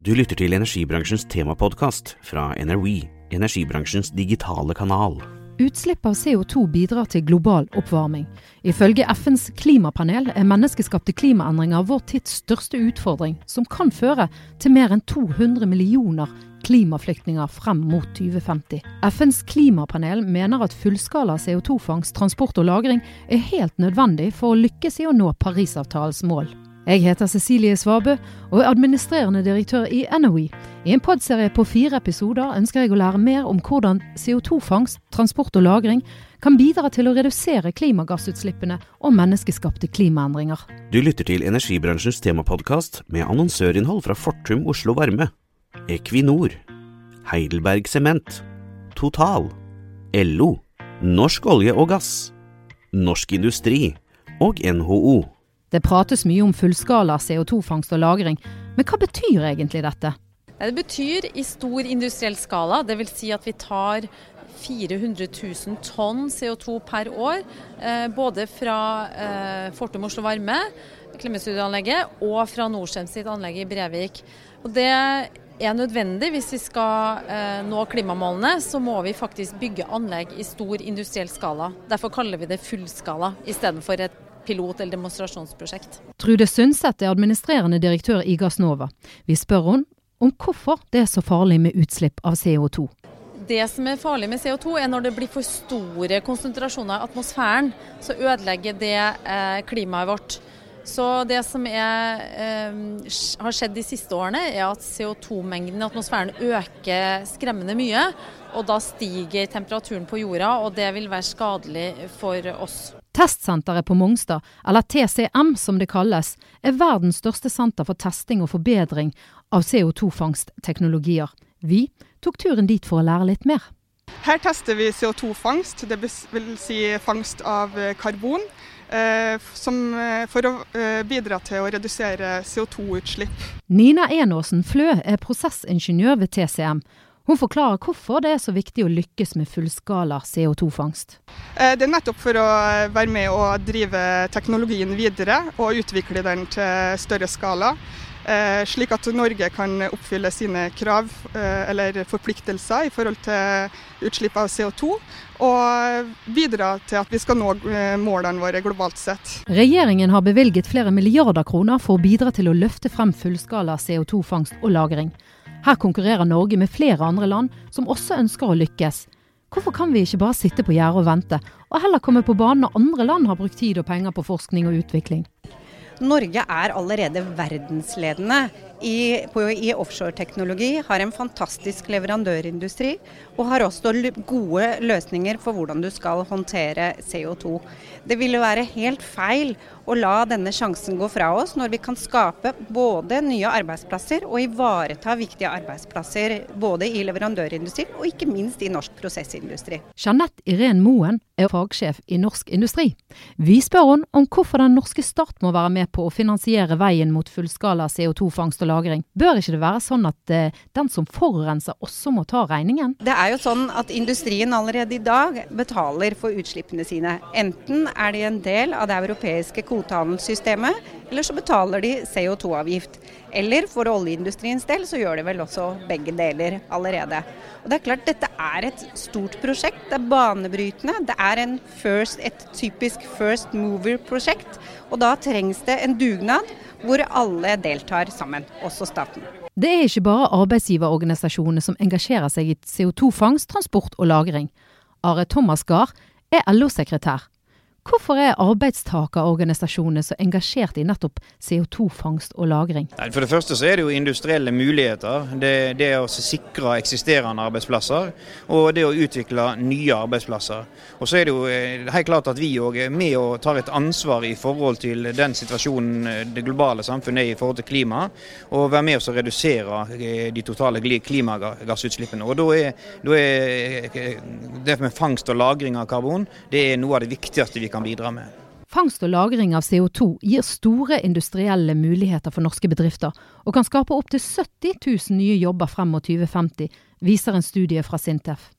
Du lytter til energibransjens temapodkast fra NRWE, energibransjens digitale kanal. Utslipp av CO2 bidrar til global oppvarming. Ifølge FNs klimapanel er menneskeskapte klimaendringer vår tids største utfordring, som kan føre til mer enn 200 millioner klimaflyktninger frem mot 2050. FNs klimapanel mener at fullskala CO2-fangst, transport og lagring er helt nødvendig for å lykkes i å nå Parisavtalens mål. Jeg heter Cecilie Svabø og er administrerende direktør i NOE. I en podserie på fire episoder ønsker jeg å lære mer om hvordan CO2-fangst, transport og lagring kan bidra til å redusere klimagassutslippene og menneskeskapte klimaendringer. Du lytter til energibransjens temapodkast med annonsørinnhold fra Fortum Oslo Varme, Equinor, Heidelberg Sement, Total, LO, Norsk olje og gass, Norsk Industri og NHO. Det prates mye om fullskala CO2-fangst og -lagring, men hva betyr egentlig dette? Det betyr i stor industriell skala, dvs. Si at vi tar 400 000 tonn CO2 per år. Eh, både fra eh, Fortum Oslo Varme, Klemetsrud-anlegget, og fra Norcem sitt anlegg i Brevik. Og det er nødvendig hvis vi skal eh, nå klimamålene, så må vi faktisk bygge anlegg i stor industriell skala. Derfor kaller vi det fullskala istedenfor et pilot- eller demonstrasjonsprosjekt. Trude Sundset er administrerende direktør i Gassnova. Vi spør henne om hvorfor det er så farlig med utslipp av CO2. Det som er farlig med CO2, er når det blir for store konsentrasjoner i atmosfæren. Så ødelegger det eh, klimaet vårt. Så det som er, eh, har skjedd de siste årene, er at CO2-mengden i atmosfæren øker skremmende mye. Og da stiger temperaturen på jorda, og det vil være skadelig for oss. Testsenteret på Mongstad, eller TCM som det kalles, er verdens største senter for testing og forbedring av CO2-fangstteknologier. Vi tok turen dit for å lære litt mer. Her tester vi CO2-fangst, dvs. Si fangst av karbon. Eh, som, eh, for å eh, bidra til å redusere CO2-utslipp. Nina Enåsen Flø er prosessingeniør ved TCM. Hun forklarer hvorfor det er så viktig å lykkes med fullskala CO2-fangst. Det er nettopp for å være med å drive teknologien videre og utvikle den til større skala. Eh, slik at Norge kan oppfylle sine krav eh, eller forpliktelser i forhold til utslipp av CO2, og bidra til at vi skal nå eh, målene våre globalt sett. Regjeringen har bevilget flere milliarder kroner for å bidra til å løfte frem fullskala CO2-fangst og -lagring. Her konkurrerer Norge med flere andre land som også ønsker å lykkes. Hvorfor kan vi ikke bare sitte på gjerdet og vente, og heller komme på banen når andre land har brukt tid og penger på forskning og utvikling? Norge er allerede verdensledende i, i offshoreteknologi, har en fantastisk leverandørindustri og har også gode løsninger for hvordan du skal håndtere CO2. Det ville være helt feil å la denne sjansen gå fra oss når vi kan skape både nye arbeidsplasser og ivareta viktige arbeidsplasser både i leverandørindustri og ikke minst i norsk prosessindustri. Jeanette Irén Moen er fagsjef i Norsk Industri. Vi spør henne om hvorfor den norske stat må være med på å finansiere veien mot fullskala CO2-fangst og lagring. Bør ikke det være sånn at eh, den som forurenser også må ta regningen? Det er jo sånn at industrien allerede i dag betaler for utslippene sine. Enten er de en del av det europeiske kvotehandelssystemet, eller så betaler de CO2-avgift. Eller for oljeindustriens del så gjør de vel også begge deler allerede. Og det er klart Dette er et stort prosjekt. Det er banebrytende. Det er first, et typisk first mover-prosjekt. Og da trengs det en dugnad hvor alle deltar sammen, også staten. Det er ikke bare arbeidsgiverorganisasjonene som engasjerer seg i CO2-fangst, transport og lagring. Are Thomas Gahr er LO-sekretær. Hvorfor er arbeidstakerorganisasjonene så engasjert i nettopp CO2-fangst og -lagring? For det første så er det jo industrielle muligheter. Det, det å sikre eksisterende arbeidsplasser, og det å utvikle nye arbeidsplasser. Og så er det jo eh, helt klart at vi òg er med og tar et ansvar i forhold til den situasjonen eh, det globale samfunnet er i forhold til klima, og være med oss å redusere eh, de totale klimagassutslippene. Og da er, da er det med fangst og lagring av karbon det er noe av det viktigste vi kan bidra med. Fangst og lagring av CO2 gir store industrielle muligheter for norske bedrifter, og kan skape opptil 70 000 nye jobber frem mot 2050, viser en studie fra Sintef.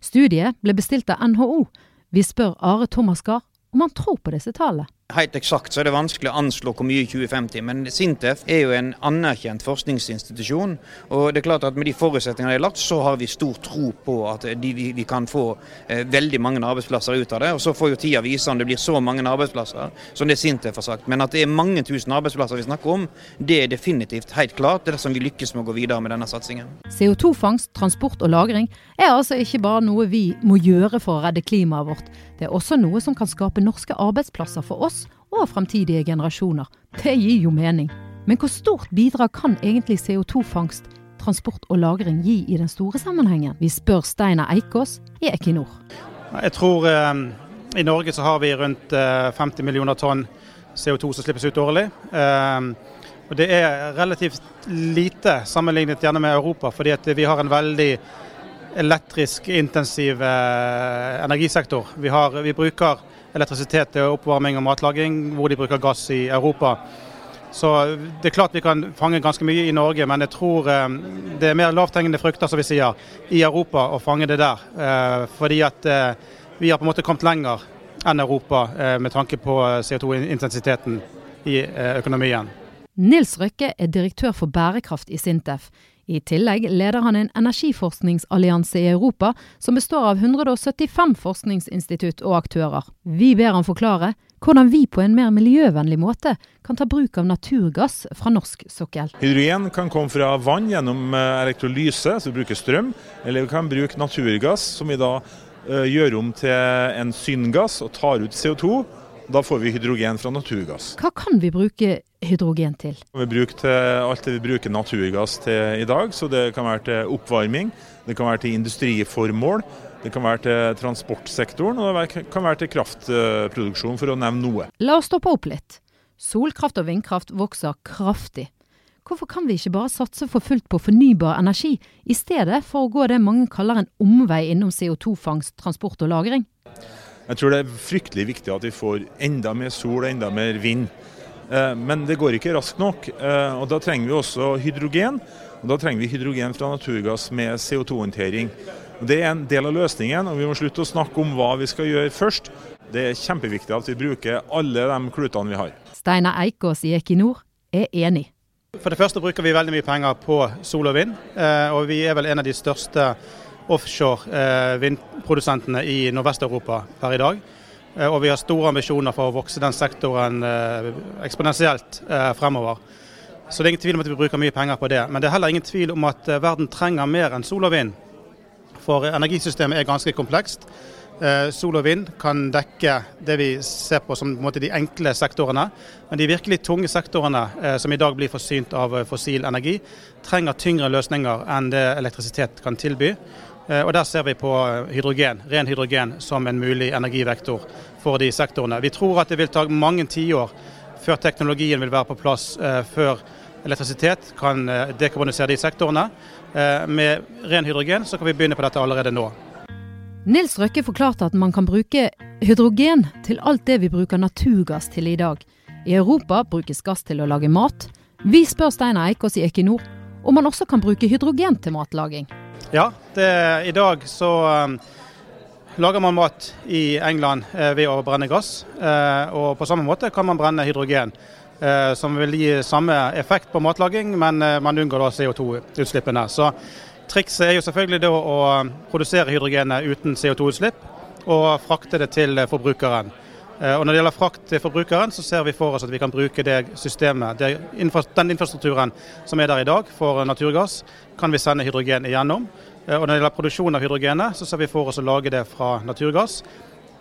Studiet ble bestilt av NHO. Vi spør Are Thomas Gahr om han tror på disse tallene. Helt eksakt så er det vanskelig å anslå hvor mye i 2050, men Sintef er jo en anerkjent forskningsinstitusjon. og det er klart at Med de forutsetningene de har lagt, så har vi stor tro på at de, vi, vi, kan få eh, veldig mange arbeidsplasser ut av det. og Så får jo tida vise om det blir så mange arbeidsplasser som det Sintef har sagt. Men at det er mange tusen arbeidsplasser vi snakker om, det er definitivt helt klart. Det er det som vi lykkes med å gå videre med denne satsingen. CO2-fangst, transport og lagring er altså ikke bare noe vi må gjøre for å redde klimaet vårt. Det er også noe som kan skape norske arbeidsplasser for oss og fremtidige generasjoner. Det gir jo mening. Men hvor stort bidrag kan egentlig CO2-fangst, transport og lagring gi i den store sammenhengen? Vi spør Steinar Eikås i Equinor. Jeg tror eh, i Norge så har vi rundt eh, 50 millioner tonn CO2 som slippes ut årlig. Eh, og Det er relativt lite sammenlignet gjerne med Europa, fordi vi har en veldig elektrisk intensiv eh, energisektor. Vi, har, vi, bruker elektrisitet til oppvarming og matlaging, hvor de bruker gass i Europa. Så det er klart vi kan fange ganske mye i Norge, men jeg tror eh, det er mer lavthengende frukter som vi sier, i Europa å fange det der. Eh, fordi at eh, vi har på en måte kommet lenger enn Europa eh, med tanke på CO2-intensiteten i eh, økonomien. Nils Røkke er direktør for bærekraft i Sintef. I tillegg leder han en energiforskningsallianse i Europa som består av 175 forskningsinstitutt og aktører. Vi ber han forklare hvordan vi på en mer miljøvennlig måte kan ta bruk av naturgass fra norsk sokkel. Hydrogen kan komme fra vann gjennom eh, elektrolyse, så vi bruker strøm. Eller vi kan bruke naturgass, som vi da uh, gjør om til en syngass og tar ut CO2 da får vi hydrogen fra naturgass. Hva kan vi bruke hydrogen til? Vi bruker til alt det vi bruker naturgass til i dag. så Det kan være til oppvarming, det kan være til industriformål, det kan være til transportsektoren og det kan være til kraftproduksjon, for å nevne noe. La oss stoppe opp litt. Solkraft og vindkraft vokser kraftig. Hvorfor kan vi ikke bare satse for fullt på fornybar energi, i stedet for å gå det mange kaller en omvei innom CO2-fangst, transport og lagring? Jeg tror det er fryktelig viktig at vi får enda mer sol og enda mer vind. Eh, men det går ikke raskt nok. Eh, og Da trenger vi også hydrogen. Og Da trenger vi hydrogen fra naturgass med CO2-håndtering. Det er en del av løsningen, og vi må slutte å snakke om hva vi skal gjøre først. Det er kjempeviktig at vi bruker alle de klutene vi har. Steinar Eikås i Equinor er enig. For det første bruker vi veldig mye penger på sol og vind, eh, og vi er vel en av de største offshore eh, i Nordvest-Europa per i dag. Eh, og vi har store ambisjoner for å vokse den sektoren eh, eksponentielt fremover. Så det er ingen tvil om at vi bruker mye penger på det. Men det er heller ingen tvil om at verden trenger mer enn sol og vind. For energisystemet er ganske komplekst. Sol og vind kan dekke det vi ser på som på de enkle sektorene. Men de virkelig tunge sektorene som i dag blir forsynt av fossil energi, trenger tyngre løsninger enn det elektrisitet kan tilby. Eh, og Der ser vi på hydrogen, ren hydrogen som en mulig energivektor for de sektorene. Vi tror at det vil ta mange tiår før teknologien vil være på plass, eh, før elektrisitet kan eh, dekarbonisere de sektorene. Med ren hydrogen så kan vi begynne på dette allerede nå. Nils Røkke forklarte at man kan bruke hydrogen til alt det vi bruker naturgass til i dag. I Europa brukes gass til å lage mat. Vi spør Steinar Eikås i Equinor om man også kan bruke hydrogen til matlaging. Ja, det, i dag så um, lager man mat i England eh, ved å brenne gass. Eh, og på samme måte kan man brenne hydrogen, eh, som vil gi samme effekt på matlaging, men eh, man unngår da CO2-utslippene. Så trikset er jo selvfølgelig da å produsere hydrogenet uten CO2-utslipp, og frakte det til forbrukeren. Eh, og Når det gjelder frakt til forbrukeren, så ser vi for oss at vi kan bruke det systemet, det, den infrastrukturen som er der i dag for naturgass, kan vi sende hydrogen igjennom. Eh, og Når det gjelder produksjon av hydrogenet, så ser vi for oss å lage det fra naturgass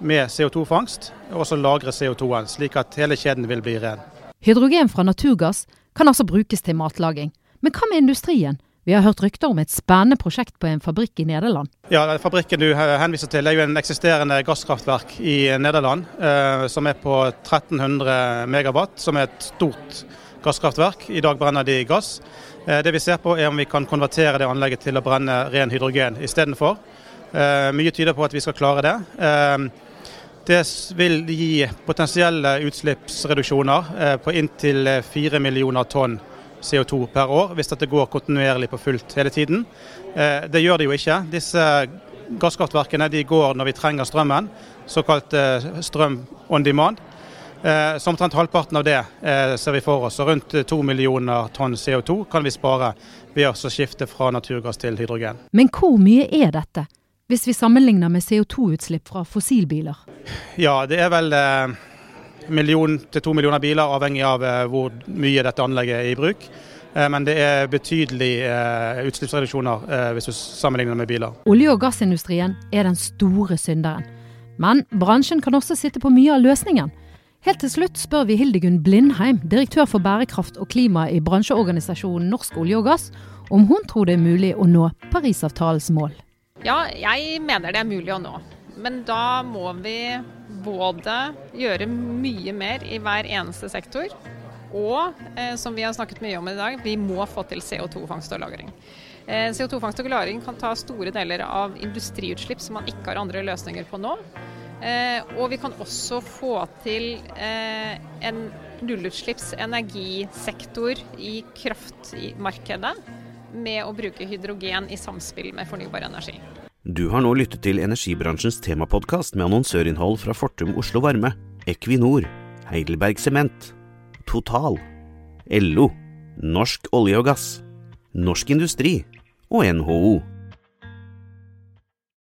med CO2-fangst, og så lagre CO2-en, slik at hele kjeden vil bli ren. Hydrogen fra naturgass kan altså brukes til matlaging. Men hva med industrien? Vi har hørt rykter om et spennende prosjekt på en fabrikk i Nederland. Ja, Fabrikken du henviser til er jo en eksisterende gasskraftverk i Nederland, eh, som er på 1300 megawatt, som er et stort gasskraftverk. I dag brenner de gass. Eh, det vi ser på er om vi kan konvertere det anlegget til å brenne ren hydrogen istedenfor. Eh, mye tyder på at vi skal klare det. Det vil gi potensielle utslippsreduksjoner på inntil 4 millioner tonn CO2 per år, hvis dette går kontinuerlig på fullt hele tiden. Eh, det gjør det jo ikke. Disse gasskraftverkene de går når vi trenger strømmen, såkalt eh, strøm on demand. Eh, så omtrent halvparten av det ser vi for oss. Og rundt to millioner tonn CO2 kan vi spare ved å skifte fra naturgass til hydrogen. Men hvor mye er dette, hvis vi sammenligner med CO2-utslipp fra fossilbiler? Ja, det er vel eh, million til to millioner biler, avhengig av eh, hvor mye dette anlegget er i bruk. Eh, men det er betydelige eh, utslippsreduksjoner hvis du sammenligner med biler. Olje- og gassindustrien er den store synderen. Men bransjen kan også sitte på mye av løsningen. Helt til slutt spør vi Hildegunn Blindheim, direktør for bærekraft og klima i bransjeorganisasjonen Norsk olje og gass, om hun tror det er mulig å nå Parisavtalens mål. Ja, jeg mener det er mulig å nå. Men da må vi både gjøre mye mer i hver eneste sektor, og eh, som vi har snakket mye om i dag, vi må få til CO2-fangst og -lagring. Eh, CO2-fangst og -lagring kan ta store deler av industriutslipp som man ikke har andre løsninger på nå. Eh, og vi kan også få til en nullutslippsenergisektor i kraftmarkedet med å bruke hydrogen i samspill med fornybar energi. Du har nå lyttet til energibransjens temapodkast med annonsørinnhold fra Fortum Oslo Varme, Equinor, Heidelberg Sement, Total, LO, Norsk olje og gass, Norsk Industri og NHO.